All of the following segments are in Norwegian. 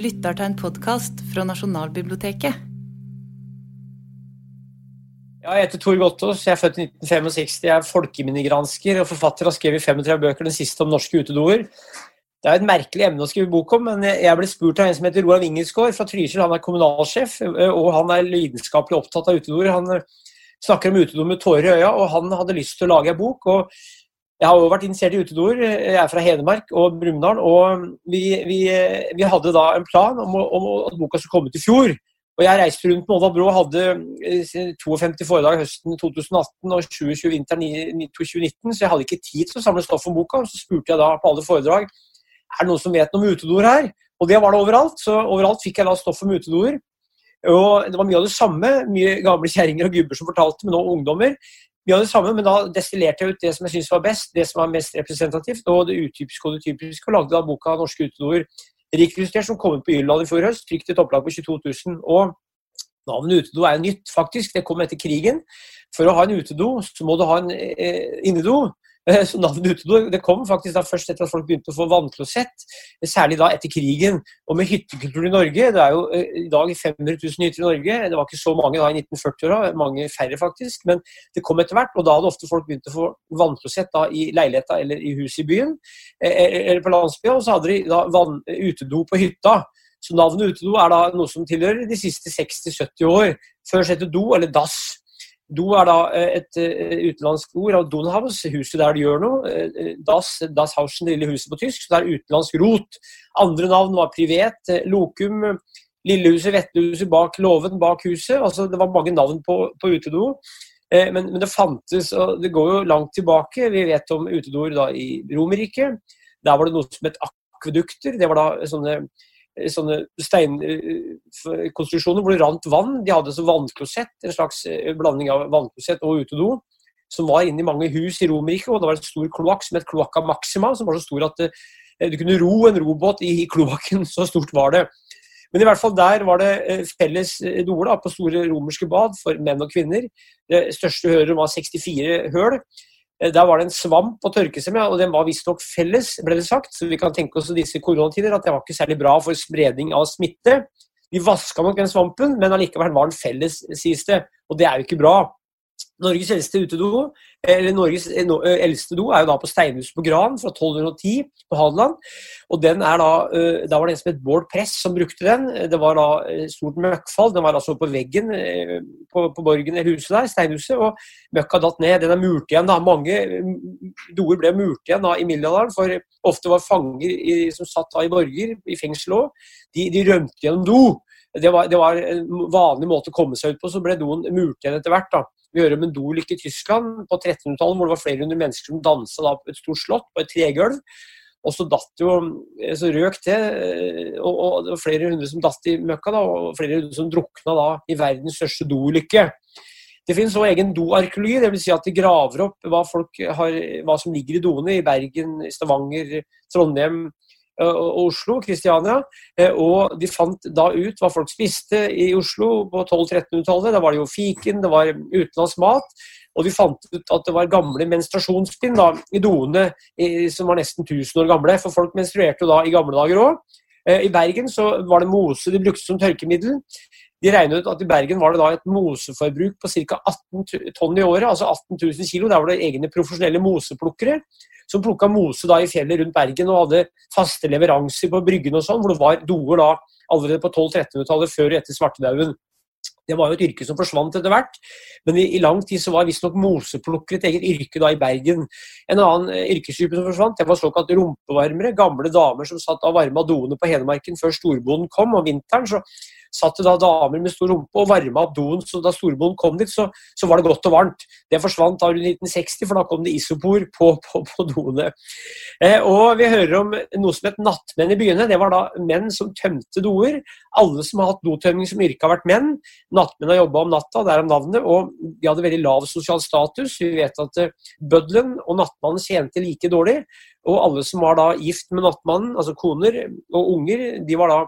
lytter til en podkast fra Nasjonalbiblioteket. Ja, jeg heter Tor Gottaas, jeg er født i 1965. Jeg er folkeminnegransker og forfatter og har skrevet 35 bøker, den siste om norske utedoer. Det er et merkelig emne å skrive bok om, men jeg ble spurt av en som heter Roar Wingelsgaard fra Trysil. Han er kommunalsjef, og han er lidenskapelig opptatt av utedoer. Han snakker om utedoer med tårer i øya, og han hadde lyst til å lage en bok. og jeg har jo vært interessert i utedoer. Jeg er fra Hedmark og Brumunddal. Og vi, vi, vi, hadde da en plan om, om, at boka skulle komme til fjor. Og jeg reiste rundt med Oddvar Brå og hadde 52 eh, foredrag høsten 2018 og 2020 vinteren 2019, så jeg hadde ikke tid til å samle stoff om boka. Så spurte jeg da på alle foredrag er det noen som vet noe om utedoer her. Og det var det overalt. Så overalt fikk jeg da stoff om utedoer. Og det var mye av det samme. Mye gamle kjerringer og gubber som fortalte, men nå ungdommer. Mye av det samme, men da destillerte jeg ut det som jeg syntes var best, det som var mest representativt, og det utypiske og det typiske, og lagde da boka 'Norske utedoer' rikillustrert, som kom ut på Yrland i fjor høst, fikk et opplag på 22 000. og Navnet utedo er nytt, faktisk. Det kom etter krigen. For å ha en utedo, så må du ha en eh, innedo. Eh, så navnet utedo det kom faktisk da først etter at folk begynte å få vannklosett, særlig da etter krigen. Og med hyttekulturen i Norge, det er jo eh, i dag 500 000 hytter i Norge, det var ikke så mange da i 1940-åra, mange færre faktisk, men det kom etter hvert. Og da hadde ofte folk begynt å få vannklosett da i leiligheta eller i huset i byen, eh, eller på landsbyen, og så hadde de da vann, utedo på hytta. Så navnet utedo er da noe som tilhører de siste 60-70 år. Før het det do eller dass. Do er da eh, et eh, utenlandsk ord av Donhaus, huset der det gjør noe. Eh, das, das Hausen, det lille huset på tysk. Så det er utenlandsk rot. Andre navn var Privet, Lokum, Lillehuset, Vettehuset bak låven, bak huset. Altså, det var mange navn på, på utedo. Men, men, det fantes, og det går jo langt tilbake. Vi vet om utedoer i Romerriket. Der var det noe som het akvedukter. Det var da sånne sånne steinkonstruksjoner hvor det rant vann. De hadde så vannklosett, en slags eh, blanding av vannklosett og utedo, som var inne i mange hus i Romerriket. Og det var en stor kloakk som het Kloakka Maxima, som var så stor at eh, du kunne ro en robåt i kloakken. Så stort var det. Men i hvert fall der var det felles doer på store romerske bad for menn og kvinner. Det største hølet var 64 høl. Eh, der var det en svamp å tørke seg med, og den var visstnok felles, ble det sagt. Så vi kan tenke oss i disse koronatider at det var ikke særlig bra for spredning av smitte. Vi vaska nok den svampen, men allikevel var den felles, sies det. Og det er jo ikke bra. Norges eldste utedo, eller Norges eh, eh, eldste do er jo da på Steinhuset på Gran fra 1210 på Hadeland. Og den er da, eh, da var det en som het Bård Press som brukte den. Det var da stort møkkfall. Den var altså på veggen på, på borgen eller huset der, Steinhuset, og møkka datt ned. Den er murt igjen. da, Mange mm, doer ble murt igjen da i middelalderen, for ofte var fanger i, som satt da i borger, i fengsel òg, de, de rømte gjennom do. Det var, det var, en vanlig måte å komme seg ut på, så ble doen murt igjen etter hvert. da. Vi hører om en dolykke i Tyskland på 1300-tallet hvor det var flere hundre mennesker som dansa på et stort slott på et tregulv. Og så datt jo, så røk det, og, og, det var flere hundre som datt i møkka, da, og flere hundre som drukna da i verdens største dolykke. Det finnes også egen doarkeologi, dvs. Si at de graver opp hva, har, hva, som ligger i doene i Bergen, Stavanger, Trondheim, og Oslo, Kristiania. Eh, og de fant da ut hva folk spiste i Oslo på 1200-1300-tallet. Da var det jo fiken, det var utenlandsk mat. Og de fant ut at det var gamle menstruasjonsbind da, i doene som var nesten 1000 år gamle. For folk menstruerte jo da i gamle dager òg. Eh, I Bergen så var det mose de brukte som tørkemiddel. De regnet ut at i Bergen var det da et moseforbruk på ca. 18 tonn i året, altså 18 000 kilo. Der var det egne profesjonelle moseplukkere som plukka mose da i fjellet rundt Bergen og hadde faste leveranser på bryggene og sånn, hvor det var doer da allerede på 1200-1300-tallet, før og etter svartedauden. Det var jo et yrke som forsvant etter hvert, men i, lang tid så var visstnok moseplukker et eget yrke da i Bergen. En annen eh, yrkesgruppe som forsvant, det var såkalt rumpevarmere. Gamle damer som satt og varma doene på Hedmarken før storbonden kom om vinteren. så satt det da damer med stor rumpe og varma opp doen. Så da storbonden kom dit, så, så, var det godt og varmt. Det forsvant da rundt 1960, for da kom det isopor på, på, på doene. Eh, og vi hører om noe som het nattmenn i byene. Det var da menn som tømte doer. Alle som har hatt dotømning som yrke, har vært menn. Nattmenn har jobba om natta, derav navnet. Og de hadde veldig lav sosial status. Vi vet at uh, bøddelen og nattmannen tjente like dårlig. Og alle som var da gift med nattmannen, altså koner og unger, de var da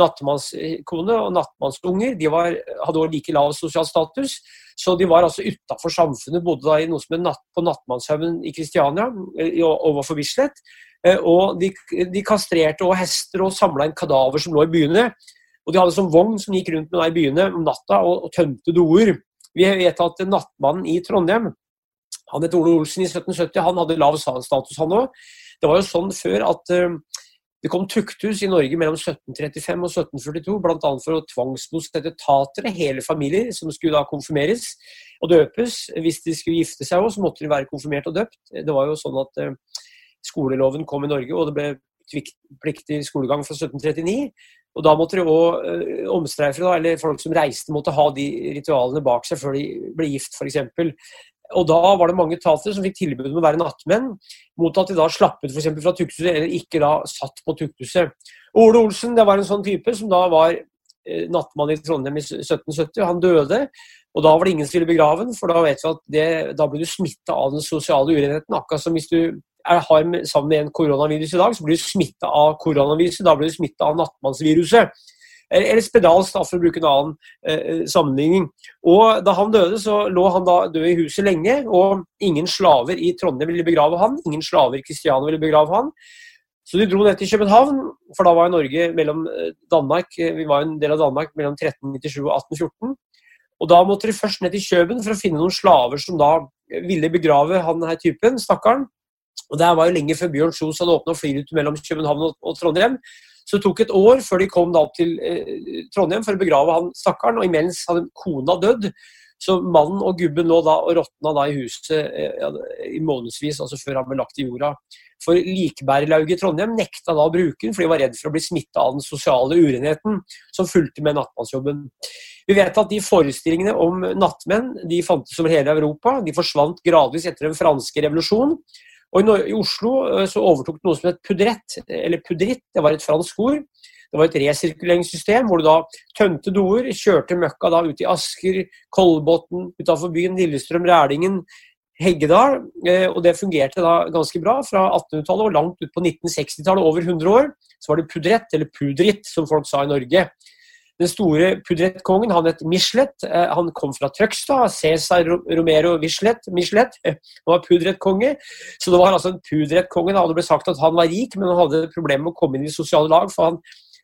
nattmannskone og nattmannsunger de var, hadde også like lav sosial status. Så de var altså utafor samfunnet, bodde da i noe som er natt, på Nattmannshaugen i Kristiania, overfor Bislett. Og de, de kastrerte og hester og samla inn kadaver som lå i byene. Og de hadde sånn vogn som gikk rundt med deg i byene om natta og, og tømte doer. Vi vet at nattmannen i Trondheim, han het Ole Olsen i 1770, han hadde lav status, han òg. Det var jo sånn før at uh, det kom tukthus i Norge mellom 1735 og 1742, bl.a. for å tvangsbosette tatere, hele familier, som skulle da konfirmeres og døpes. Hvis de skulle gifte seg òg, så måtte de være konfirmert og døpt. Det var jo sånn at uh, skoleloven kom i Norge, og det ble pliktig skolegang fra 1739. Og Da måtte det òg øh, omstreifere, eller folk som reiste, måtte ha de ritualene bak seg før de ble gift, f.eks. Og Da var det mange tatere som fikk tilbud om å være nattmenn, mot at de da slappet for fra tukthuset, eller ikke da satt på tukthuset. Ole Olsen det var en sånn type som da var øh, nattmann i Trondheim i 1770. Han døde, og da var det ingen som ville begrave ham, for da vet vi at det, da ble du smitta av den sosiale urenheten. Akkurat som hvis du har med, sammen med en koronavirus i dag, så blir du smitta av koronaviruset. Da blir du smitta av nattmannsviruset. Eller spedalsk, for å bruke en annen eh, sammenligning. Og Da han døde, så lå han da død i huset lenge, og ingen slaver i Trondheim ville begrave han, ingen slaver i Kristiania ville begrave han. Så de dro ned til København, for da var Norge mellom eh, Danmark eh, vi var en del av Danmark mellom 1397 og 1814. Og Da måtte de først ned til Kjøben for å finne noen slaver som da ville begrave han her typen, stakkaren. Og Det var jo lenge før Bjørn Kjos hadde åpna flyruten mellom København og Trondheim. Så det tok et år før de kom da til eh, Trondheim for å begrave han stakkaren. Og imens hadde kona dødd. Så mannen og gubben lå da og råtna i huset eh, i månedsvis, altså før han ble lagt i jorda. For Likbærlauget i Trondheim nekta da å bruke den, for de var redd for å bli smitta av den sosiale urenheten som fulgte med nattmannsjobben. Vi vet at de forestillingene om nattmenn de fantes over hele Europa. De forsvant gradvis etter den franske revolusjonen. Og i, Oslo eh, så overtok det noe som het pudrett, eller pudritt, det var et fransk ord. Det var et resirkuleringssystem hvor du da tømte doer, kjørte møkka da ut i Asker, Kolbotn, utafor byen, Lillestrøm, Rælingen, Heggedal. Eh, og det fungerte da ganske bra fra 1800-tallet og langt ut på 1960-tallet, over 100 år. Så var det pudrett, eller pudritt, som folk sa i Norge. Den store pudrettkongen han het Michelet. Eh, han kom fra Trøgstad. Cæsar Romero Michelet. Michelet. Han var pudrettkonge. Så det var altså en pudrettkonge. Det ble sagt at han var rik, men han hadde problemer med å komme inn i sosiale lag. for han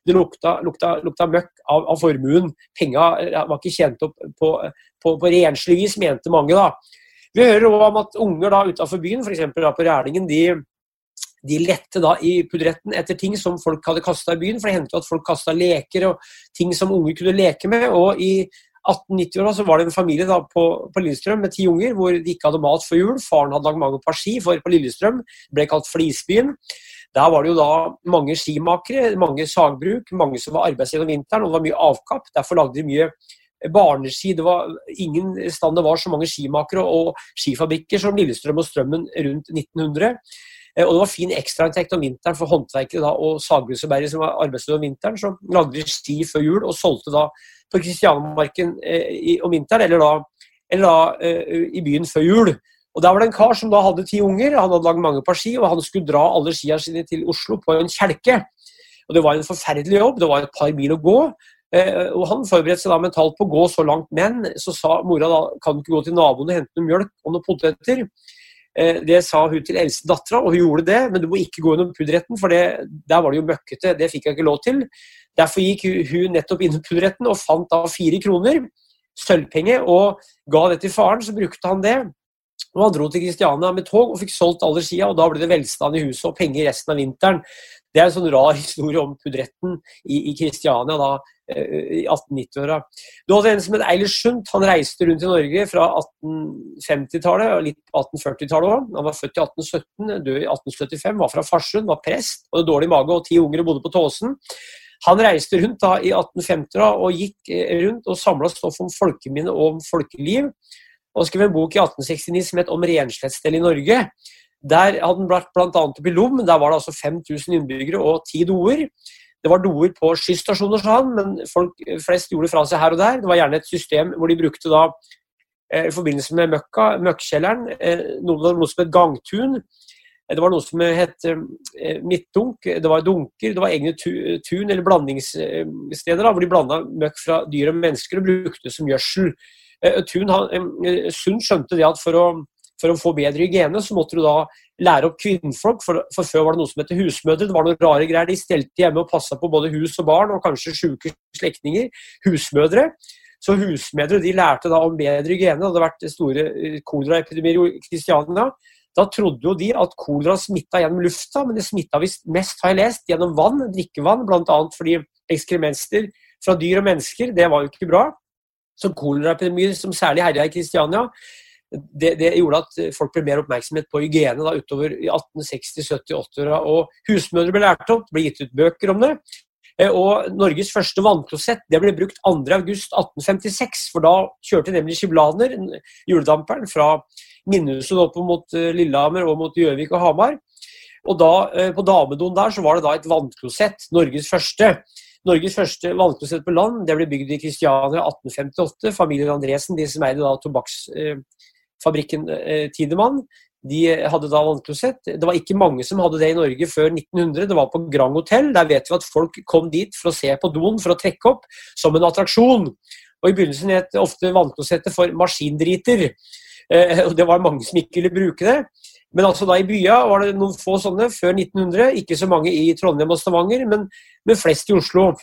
det lukta, lukta, lukta møkk av, av, formuen. Penga var ikke tjent opp på, på, på renslig vis, mente mange. da. Vi hører òg om at unger da utafor byen, f.eks. på Rælingen, de de lette da i pudretten etter ting som folk hadde kasta i byen. For det hendte at folk kasta leker og ting som unger kunne leke med. Og i 1890-åra så var det en familie da på, på, Lillestrøm med ti unger hvor de ikke hadde mat for jul. Faren hadde lagd mange par ski, for på Lillestrøm ble kalt Flisbyen. Der var det jo da mange skimakere, mange sagbruk, mange som var arbeidsledige om vinteren, og det var mye avkapp. Derfor lagde de mye barneski. Det var ingen stand det var så mange skimakere og skifabrikker som Lillestrøm og Strømmen rundt 1900. Eh, og det var fin ekstrainntekt om vinteren for håndverkere da, og sagbrukserbærere som var arbeidsløse om vinteren. som lagde de ski før jul og solgte da på Kristianmarken eh, om vinteren, eller da, eller da eh, i byen før jul. Og Der var det en kar som da hadde ti unger, han hadde lagd mange par ski, og han skulle dra alle skia sine til Oslo på en kjelke. Og Det var en forferdelig jobb, det var et par mil å gå. Eh, og Han forberedte seg da mentalt på å gå så langt, men så sa mora da kan du ikke gå til naboen og hente noe mjølk og noen poteter. Eh, det sa hun til eldste dattera, og hun gjorde det, men du må ikke gå innom pudretten, for det, der var det jo møkkete. Det fikk jeg ikke lov til. Derfor gikk hun nettopp innom pudretten og fant da fire kroner, sølvpenge, og ga det til faren. Så brukte han det. Og Han dro til Kristiania med tog og fikk solgt alle skia, og da ble det velstand i huset og penger resten av vinteren. Det er en sånn rar historie om pudretten i Kristiania da, Eh, i 1890-åra. Du hadde en som het Eilert Sundt. Han reiste rundt i Norge fra 1850-tallet og litt på 1840-tallet òg. Han var født i 1817, død i 1875, var fra Farsund, var prest, hadde dårlig mage og ti unger og bodde på Tåsen. Han reiste rundt da i 1850 og gikk eh, rundt og samla stoff om folkeminne og om folkeliv. Og skrev en bok i 1869 som het 'Om Renslettsstell i Norge'. Der hadde den vært bl.a. oppe i Lom. Der var det altså 5000 innbyggere og ti doer. Det var doer på skysstasjoner, sa han, men folk flest gjorde fra seg her og der. Det var gjerne et system hvor de brukte da eh, i forbindelse med møkka, møkkjelleren, eh, noe, som het gangtun. Det var noe som het midtdunk, det var dunker, det var egne tun eller blandingssteder da, hvor de blanda møkk fra dyr og mennesker og brukte det som gjødsel. Sund skjønte det at for å, for å få bedre hygiene, så måtte du da lære opp kvinnfolk, for, for, før var det noe som het husmødre. Det var noen rare greier. De stelte hjemme og passa på både hus og barn, og kanskje sjuke slektninger. Husmødre. Så husmødre de lærte da om bedre hygiene. Det hadde vært store eh, koleraepidemier i Kristiania. Da trodde jo de at kolera smitta gjennom lufta, men det smitta visst mest, har jeg lest, gjennom vann, drikkevann. Bl.a. fordi ekskrementer fra dyr og mennesker, det var jo ikke bra. Så koleraepidemier som særlig herja i Kristiania, det, det, gjorde at folk ble mer oppmerksomhet på hygiene da, utover i 1860-, 70-, 80-åra. Og husmødre ble lært opp, ble gitt ut bøker om det. Eh, og Norges første vannklosett det ble brukt 2.8.1856, for da kjørte nemlig Skiblaner, juledamperen, fra Minnehuset opp mot eh, Lillehammer og mot Gjøvik og Hamar. Og da, eh, På damedoen der så var det da et vannklosett, Norges første. Norges første vannklosett på land det ble bygd i Kristiania 1858. Familien Andresen, de som eide da tobakks fabrikken eh, Tidemann. De hadde da vannklosett. Det var ikke mange som hadde det i Norge før 1900. Det var på Grand Hotel. Der vet vi at folk kom dit for å se på doen for å trekke opp, som en attraksjon. Og I begynnelsen het ofte vannklosettet for maskindriter. Eh, og Det var mange som ikke ville bruke det. Men altså da i bya var det noen få sånne før 1900. Ikke så mange i Trondheim og Stavanger, men, men flest i Oslo.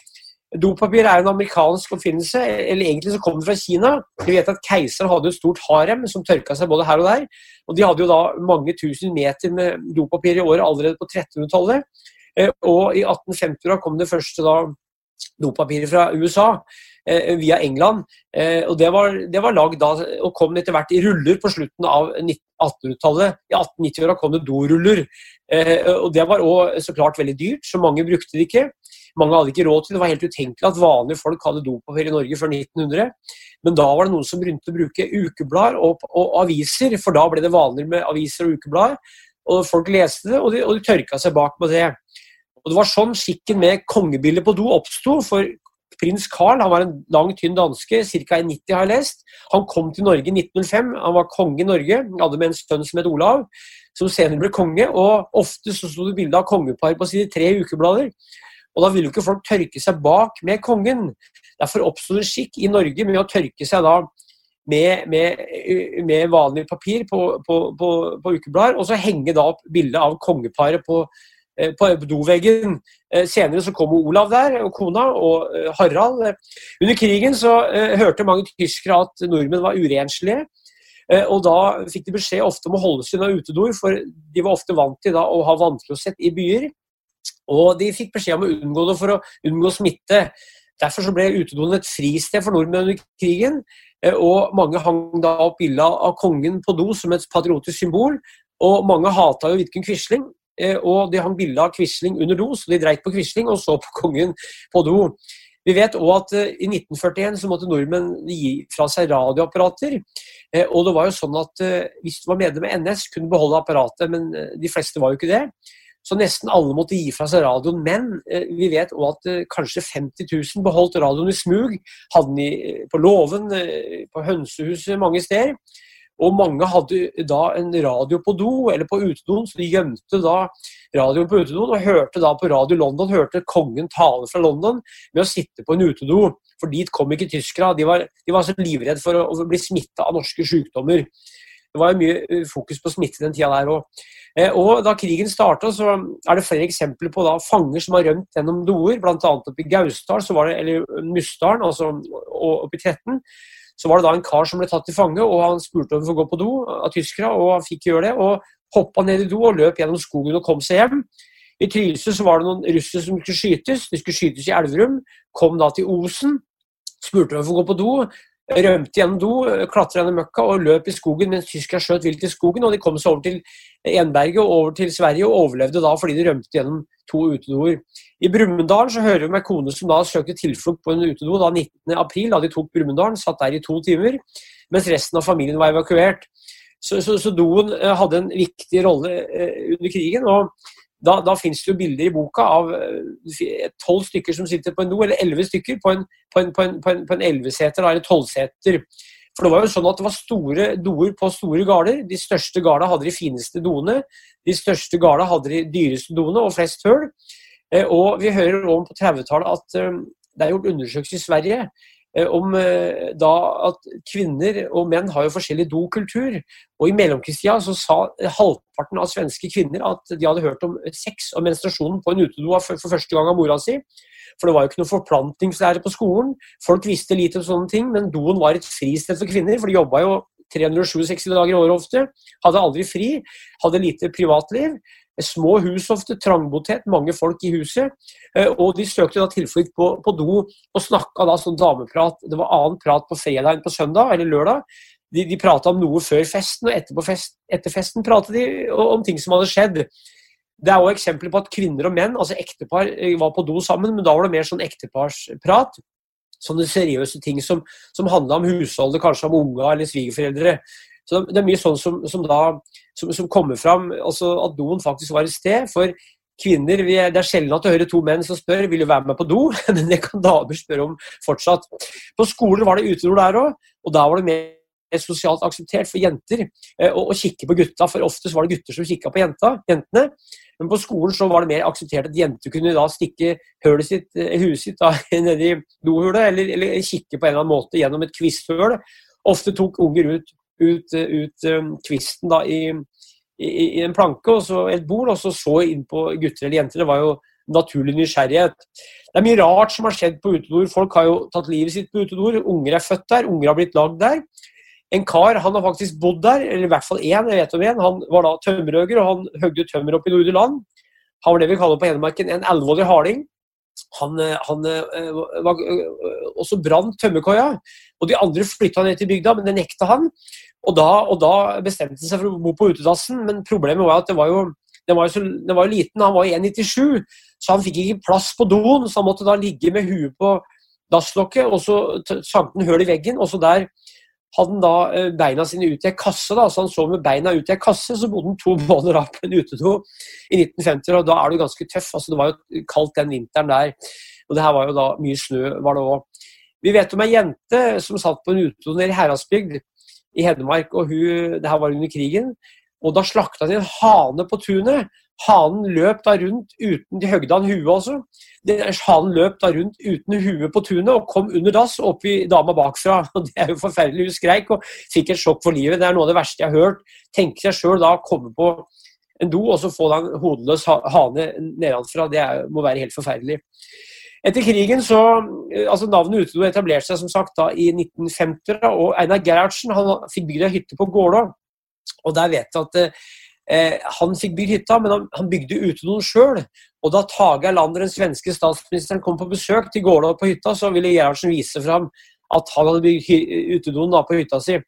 Dopapir er en amerikansk oppfinnelse, eller egentlig så kom det fra Kina. Vi vet at Keiseren hadde et stort harem som tørka seg både her og der. Og De hadde jo da mange tusen meter med dopapir i året allerede på 1300-tallet. Eh, og i 1850 kom det første da dopapiret fra USA eh, via England. Eh, og Det var, det var lagd da, og kom etter hvert i ruller på slutten av 1800-tallet. I 1890-åra kom det doruller. og Det var òg så klart veldig dyrt, så mange brukte det ikke. Mange hadde ikke råd til det. Det var helt utenkelig at vanlige folk hadde dopapir i Norge før 1900. Men da var det noen som begynte å bruke ukeblader og, og, aviser, for da ble det vanligere med aviser og ukeblader. Og folk leste det, og de, og de tørka seg bak med det. Og Det var sånn skikken med kongebildet på do oppsto. For prins Carl han var en lang, tynn danske, ca. 1,90 har jeg lest. Han kom til Norge i 1905. Han var konge i Norge. Han hadde med en sønn som het Olav, som senere ble konge. og Ofte så sto det bilde av kongepar på sine tre ukeblader. Og da vil jo ikke folk tørke seg bak med kongen. Derfor oppsto det skikk i Norge med å tørke seg da med, med, med vanlig papir på, på, på, på ukeblader, og så henge da opp bildet av kongeparet på, eh, på doveggen. Eh, senere så kom Olav der, og kona, og eh, Harald. Under krigen så hørte mange tyskere at nordmenn var urenslige. Og da fikk de beskjed ofte om å holde seg unna utedoer, for de var ofte vant til da å ha vannklosett i byer. Og de fikk beskjed om å unngå det for å unngå smitte. Derfor så ble utedoen et fristed for nordmenn under krigen. Eh, og mange hang da opp bilde av kongen på do som et patriotisk symbol. Og mange hata jo Vidkun Quisling, eh, og de hang bilde av Quisling under do, så de dreit på Quisling og så på kongen på do. Vi vet òg at eh, i 1941 så måtte nordmenn gi fra seg radioapparater. Og det var jo sånn at hvis du var medlem av NS, kunne du beholde apparatet, men de fleste var jo ikke det. Så nesten alle måtte gi fra seg radioen. Men eh, vi vet òg at eh, kanskje 50 000 beholdt radioen i smug. Hadde den i, på låven, på hønsehuset mange steder. Og mange hadde da en radio på do, eller på utedoen, så de gjemte da radioen på utedoen og hørte da på Radio London, hørte kongen tale fra London med å sitte på en utedo. For dit kom ikke tyskere. De de var så livredde for å, å bli smitta av norske sykdommer. Det var jo mye fokus på smitte den tida der òg. Eh, og Da krigen starta, så er det flere eksempler på da, fanger som har rømt gjennom doer. Bl.a. oppe i Gausdal, eller Mustdalen, altså oppe i Tretten. Så var det da en kar som ble tatt til fange, og han spurte om å få gå på do av tyskere, og han fikk gjøre det. og Hoppa ned i do og løp gjennom skogen og kom seg hjem. I Trysil så var det noen russere som skulle skytes. De skulle skytes i Elverum. Kom da til Osen. Spurte om å få gå på do rømte gjennom do, klatra gjennom møkka og løp i skogen mens tyskerne skjøt vilt i skogen. og De kom seg over til Enberget og over til Sverige og overlevde da fordi de rømte gjennom to utedoer. I Brumunddal så hører vi om ei kone som da søkte tilflukt på en utedo da 19.4, da de tok Brumunddal, satt der i to timer, mens resten av familien var evakuert. Så, så, så doen eh, hadde en viktig rolle eh, under krigen. og da, da finnes det jo bilder i boka av eh, tolv stykker som sitter på en do, eller elleve stykker på en, på på en, elveseter, eller tolvseter. For det var jo sånn at det var store doer på store gårder. De største gårdene hadde de fineste doene. De største gårdene hadde de dyreste doene og flest høl. Eh, og vi hører om på 30-tallet at eh, det er gjort undersøkelser i Sverige om da at kvinner og menn har jo forskjellig dokultur. Og i mellomkrigstida så sa halvparten av svenske kvinner at de hadde hørt om sex og menstruasjonen på en utedo for, første gang av mora si. For det var jo ikke noe forplantingslære på skolen. Folk visste lite om sånne ting, men doen var et fristed for kvinner, for de jobba jo 367 dager i året ofte. Hadde aldri fri. Hadde lite privatliv. Små hus ofte, trangboddhet, mange folk i huset. Eh, og de søkte da tilflukt på, på, do og snakka da sånn dameprat. Det var annen prat på fredag enn på søndag eller lørdag. De, de prata om noe før festen, og fest, etter festen pratet de om ting som hadde skjedd. Det er òg eksempler på at kvinner og menn, altså ektepar, eh, var på do sammen, men da var det mer sånn ekteparsprat. Sånne seriøse ting som, som handla om husholdet, kanskje om unga eller svigerforeldre. Så Det er mye sånn som, som, da, som, som kommer fram, altså at doen faktisk var et sted. For kvinner, er, Det er sjelden at du hører to menn som spør vil du være med på do, men det kan damer spørre om fortsatt. På skoler var det utedo der òg, og da var det mer sosialt akseptert for jenter eh, å, å kikke på gutta, for oftest var det gutter som kikka på jenta, jentene. Men på skolen så var det mer akseptert at jenter kunne da stikke hølet sitt, eh, huet sitt da, nedi dohulet, eller, eller, kikke på en eller annen måte gjennom et kvisthull. Ofte tok unger ut ut, ut um, kvisten da, i, i, i, en planke og et bord, og så så inn på gutter eller jenter. Det var jo naturlig nysgjerrighet. Det er mye rart som har skjedd på utedoer. Folk har jo tatt livet sitt på utedoer. Unger er født der, unger har blitt lagd der. En kar han har faktisk bodd der, eller i hvert fall én, jeg vet om en. Han var da tømmerhøger, og han høgde tømmer opp i Nordre Land. Han var det vi kaller på Hedmarken en alvorlig harding. Han, eh, han eh, var, eh, også brant tømmerkoia, og de andre flytta ned til bygda, men det nekta han. Og da, og da, bestemte han seg for å bo på utedassen, men problemet var at det var jo, den var jo, så, den var jo liten, han var 1,97, så han fikk ikke plass på doen, så han måtte da ligge med huet på dasslokket, og så sank den hull i veggen, og så der hadde han da eh, beina sine ut i ei kasse, da, så han sov med beina ut i ei kasse. Så bodde han to måneder av på en utedo i 1950, og da er du ganske tøff. altså Det var jo kaldt den vinteren der, og det her var jo da mye snø var det òg. Vi vet om ei jente som satt på en utedo nede i Heradsbygd i Hedmark. og hun, det her var under krigen. og Da slakta de en hane på tunet. Hanen løp da rundt uten De høgde han huet også. Hanen løp da rundt uten huet på tunet og kom under dass og opp i dama bakfra. og Det er jo forferdelig. Hun skreik og fikk et sjokk for livet. Det er noe av det verste jeg har hørt. Tenke seg sjøl da å komme på en do og så få deg en hodeløs hane nedenfra. Det er, må være helt forferdelig. Etter krigen så, eh, altså Navnet Utedo etablerte seg som sagt da i 1950, og Einar Gerhardsen han fikk bygd ei hytte på Gålå. Og der vet jeg at eh, Han fikk bygd hytta, men han, han bygde utedoen sjøl. Og da Tage Erlander, den svenske statsministeren, kom på besøk til Gålå på hytta, så ville Gerhardsen vise fram at han hadde bygd utedoen på hytta si.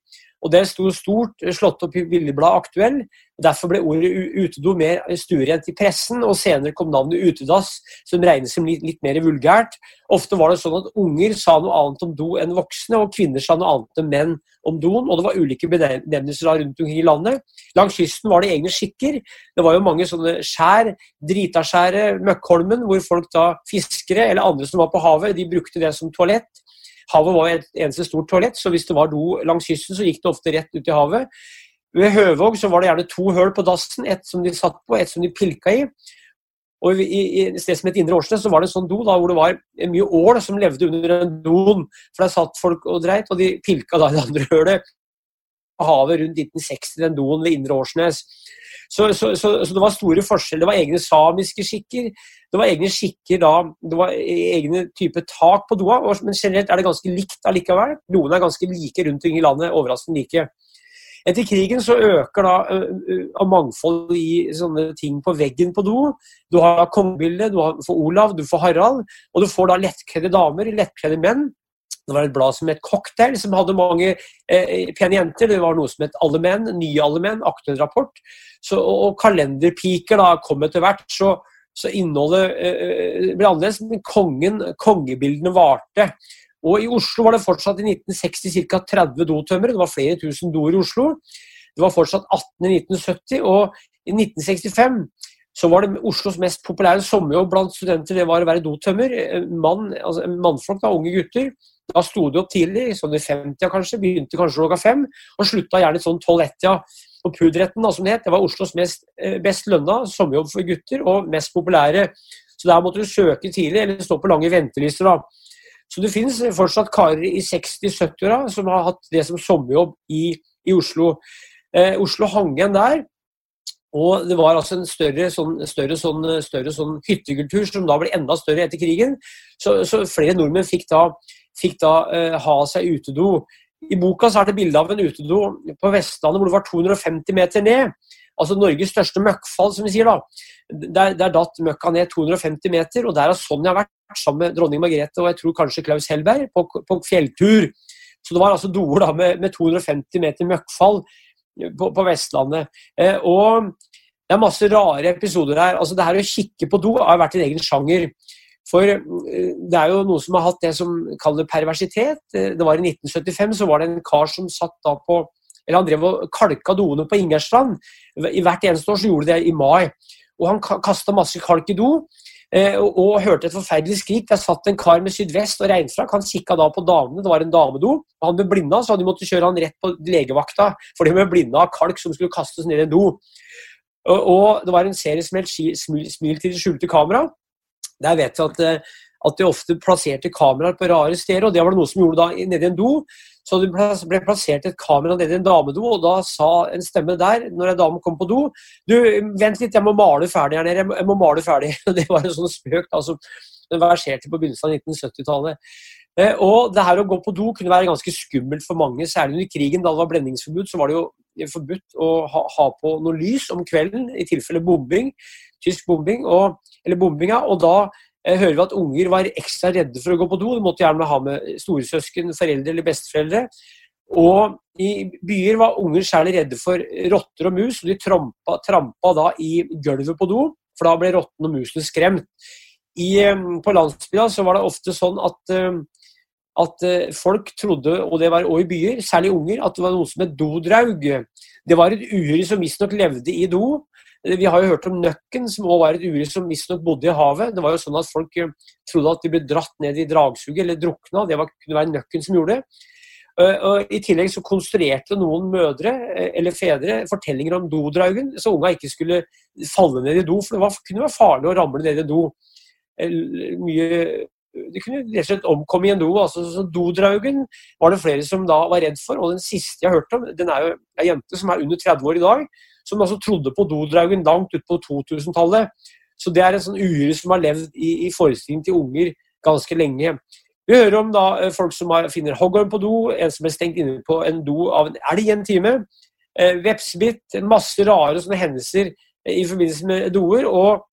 Og Det sto stort slått opp i Bildebladet Aktuell. Derfor ble ordet utedo mer stuerent i pressen, og senere kom navnet utedass, som regnes som litt, litt, mer vulgært. Ofte var det sånn at unger sa noe annet om do enn voksne, og kvinner sa noe annet enn menn om doen. Og det var ulike benevnelser rundt omkring i landet. Langs kysten var det egne skikker. Det var jo mange sånne skjær, Dritaskjæret, Møkkholmen, hvor folk da, fiskere eller andre som var på havet, de brukte det som toalett. Havet var et eneste stort toalett, så hvis det var do langs kysten, så gikk det ofte rett ut i havet. Ved Høvåg så var det gjerne to høl på dassen, ett som de satt på, ett som de pilka i. Og i, et sted som het Indre Årsnes, så var det en sånn do da, hvor det var mye ål som levde under en don. For der satt folk og dreit, og de pilka da i det andre hølet havet rundt 1960, den doen ved Indre Årsnes. Så, så, så, så, det var store forskjeller. Det var egne samiske skikker. Det var egne skikker da, det var egne type tak på doa, men generelt er det ganske likt allikevel. Doene er ganske like rundt omkring i landet, overraskende like. Etter krigen så øker da av mangfold i sånne ting på veggen på do. Du har kongebildet, du får Olav, du får Harald, og du får da lettkledde damer, lettkledde menn. Det var et blad som het Cocktail, som hadde mange eh, pene jenter. Det var noe som het Alle menn, Nye alle menn, aktuell rapport. Så, og kalenderpiker da kom etter hvert. Så, så innholdet eh, ble annerledes, men kongen, kongebildene varte. Og I Oslo var det fortsatt i 1960 ca. 30 dotømmere. Det var flere tusen doer i Oslo. Det var fortsatt 18 i 1970, og i 1965 så var det Oslos mest populære sommerjobb blant studenter det var å være dotømmer. Mann, altså mannfolk, da, unge gutter. Da sto de opp tidlig, sånn i 50 kanskje, begynte kanskje klokka fem, og slutta gjerne sånn 12-1-tida. Og Pudretten, da, som det het, det var Oslos mest, eh, best lønna sommerjobb for gutter, og mest populære. Så der måtte du søke tidlig, eller stå på lange ventelister. da. Så det finnes fortsatt karer i 60-70-åra som har hatt det som sommerjobb i, i Oslo. Eh, Oslo hang igjen der. Og det var altså en større, sånn, større, sånn, større sånn hyttekultur som da ble enda større etter krigen. Så, så flere nordmenn fikk da, fikk da uh, ha seg utedo. I boka så er det bilde av en utedo på Vestlandet hvor det var 250 meter ned. Altså Norges største møkkfall, som vi sier. da. Der, der datt møkka ned 250 meter, og der har Sonja vært sammen med dronning Margrethe og jeg tror kanskje Klaus Hellberg på, på fjelltur. Så det var altså doer da med, med 250 meter møkkfall på, på Vestlandet. Eh, og det er masse rare episoder her. Altså Det her å kikke på do har vært en egen sjanger. For eh, det er jo noen som har hatt det som kaller perversitet. Eh, det var I 1975 så var det en kar som satt da på eller Han drev og kalka doene på Ingerstrand. I hvert eneste år så gjorde de det i mai. Og Han kasta masse kalk i do. Eh, og, hørte et forferdelig skrik. Der satt en kar med sydvest og regnfrakk. Han kikka da på damene, det var en damedo. Han ble blinda, så de måttet kjøre han rett på legevakta For de ble blinda av kalk som skulle kastes ned i en do. Og, det var en serie som het Smil til det skjulte kamera. Der vet vi at, eh, at de ofte plasserte kameraer på rare steder, og det var det noe som gjorde da nede i en do. Så det ble plassert et kamera nede i en damedo, og da sa en stemme der, når en dame kom på do Du, vent litt, jeg må male ferdig her nede. Jeg må male ferdig. Det var en sånn spøk da, som verserte på begynnelsen av 1970-tallet. Eh, og det her å gå på do kunne være ganske skummelt for mange, særlig under krigen. Da det var blendingsforbud, så var det jo forbudt å ha, ha på noe lys om kvelden i tilfelle bombing, tysk bombing, og, eller bombinga. Og da Eh, hører vi at unger var ekstra redde for å gå på do. De måtte gjerne ha med storesøsken, foreldre eller besteforeldre. Og i byer var unger særlig redde for rotter og mus, og de trampa, trampa da i gulvet på do, for da ble rottene og musene skremt. I, eh, på landsbygda så var det ofte sånn at, eh, at folk trodde, og det var også i byer, særlig unger, at det var noe som het dodraug. Det var et uhyre som visstnok levde i do, vi har jo hørt om nøkken, som også var et uhyre som visstnok bodde i havet. Det var jo sånn at Folk eh, trodde at de ble dratt ned i dragsuget eller drukna. Det var, kunne være nøkken som gjorde det. Eh, og I tillegg så konstruerte noen mødre eh, eller fedre fortellinger om dodraugen, så unga ikke skulle falle ned i do. For det var, kunne være farlig å ramle ned i do. Mye, de kunne rett og slett omkomme i en do. altså så Dodraugen var det flere som da var redd for. Og den siste jeg hørte om, den er jo ei jente som er under 30 år i dag som altså trodde på dodraugen langt ut på 2000-tallet. Så det er en sånn uhyre som har levd i, i forestillingen til unger ganske lenge. Vi hører om da eh, folk som har, finner hoggorm på do, en som er stengt inne på en do av en elg en time. Eh, Vepsbitt, masse rare sånne hendelser eh, i forbindelse med doer. og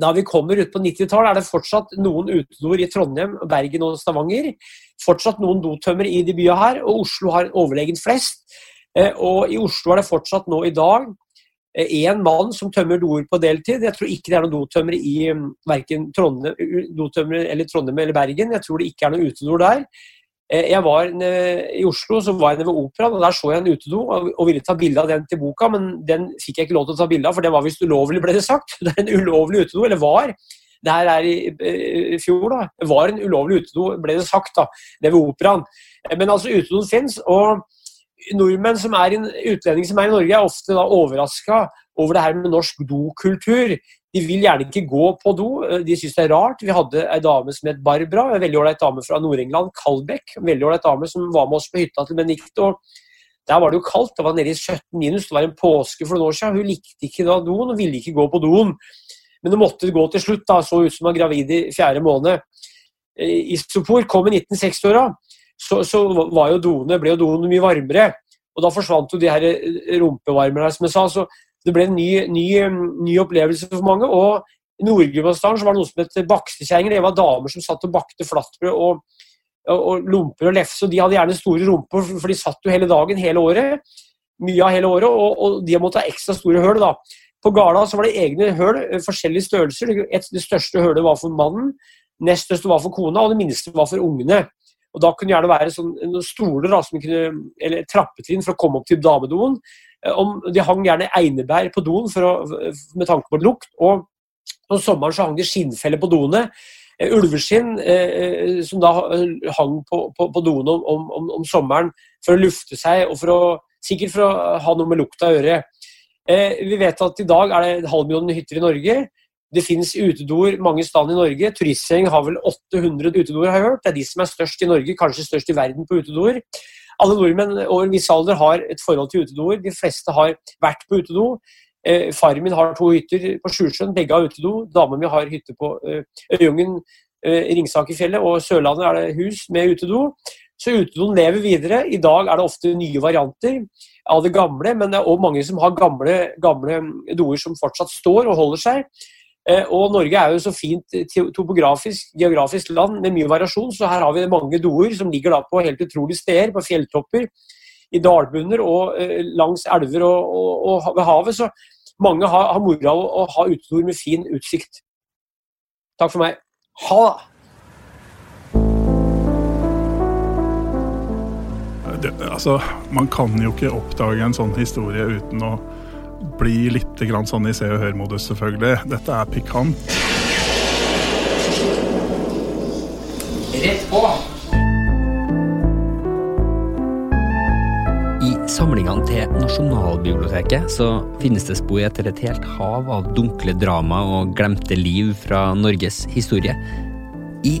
da vi kommer ut på 90-tallet, er det fortsatt noen utedoer i Trondheim, Bergen og Stavanger. Fortsatt noen dotømmer i de byene her, og Oslo har overlegent flest. Eh, og i Oslo er det fortsatt nå i dag én eh, mann som tømmer doer på deltid. Jeg tror ikke det er noen dotømmere i mm, verken Trondheim, Trondheim eller Bergen. Jeg tror det ikke er noen utedoer der. Eh, jeg var I Oslo så var jeg nede ved Operaen, og der så jeg en utedo og ville ta bilde av den til boka, men den fikk jeg ikke lov til å ta bilde av, for det var visst ulovlig, ble det sagt. Det er en ulovlig utedo, eller var. Det her er i, i fjor, da. Var en ulovlig utedo, ble det sagt, da. Det ved Operaen. Men altså, utedoen fins. og nordmenn som er i, utlendinger som er i Norge, er ofte da overraska over det her med norsk dokultur. De vil gjerne ikke gå på do, de syns det er rart. Vi hadde ei dame som het Barbara, en veldig ålreit dame fra Nord-England, Kalbekk. En veldig ålreit dame som var med oss på hytta til Benedicte. Der var det jo kaldt, det var nede i 17 minus, det var en påske for noen år siden. Hun likte ikke da doen og ville ikke gå på doen. Men hun måtte gå til slutt, da, så ut som hun var gravid i fjerde måned. Isopor kom i 1960-åra så, så jo doene, ble jo doene mye varmere. Og da forsvant jo de her eh, rumpevarmerne, som jeg sa. Så det ble en ny, ny, ny opplevelse for mange. Og i Nord-Gudbrandsdalen var det noe som het bakstekjerringer. Det var damer som satt og bakte flatbrød og, og, og lomper og lefse. Og de hadde gjerne store rumper, for de satt jo hele dagen, hele året. Mye av hele året, og, og de måtte ha ekstra store høl. da. På Gala så var det egne høl, eh, forskjellige størrelser. Et, det største hølet var for mannen, nest største var for kona, og det minste var for ungene. Og Da kunne det gjerne være sånn, noen stoler da, kunne, eller trappetrinn for å komme opp til damedoen. Eh, om, de hang gjerne einebær på doen å, med tanke på lukt. og Om sommeren så hang det skinnfeller på doene. ulveskinn som da hang på, på, på doene om, om, om, sommeren for å lufte seg, og for å, sikkert for å ha noe med lukta å gjøre. vi vet at i dag er det en halv million hytter i Norge. Det finnes utedoer mange steder i Norge. Turistforeningen har vel 800 utedoer, har jeg hørt. Det er de som er størst i Norge, kanskje størst i verden på utedoer. Alle nordmenn over en viss alder har et forhold til utedoer. De fleste har vært på utedo. Eh, faren min har to hytter på Sjusjøen, begge har utedo. Dama mi har hytte på eh, Øyungen, eh, Ringsakerfjellet og Sørlandet er det hus med utedo. Så utedoen lever videre. I dag er det ofte nye varianter av det gamle, men det er òg mange som har gamle, gamle doer som fortsatt står og holder seg. Eh, og Norge er jo så fint topografisk, geografisk land med mye variasjon, så her har vi mange doer som ligger da på helt utrolige steder, på fjelltopper, i dalbunner og eh, langs elver og, og, og ved havet. Så mange har, har moro av å ha utedoer med fin utsikt. Takk for meg. Ha det! altså, man kan jo ikke oppdage en sånn historie uten å bli litt sånn i Se og Hør-modus, selvfølgelig. Dette er pikant. Rett på! I samlingene til Nasjonalbiblioteket så finnes det spor etter et helt hav av dunkle drama og glemte liv fra Norges historie. I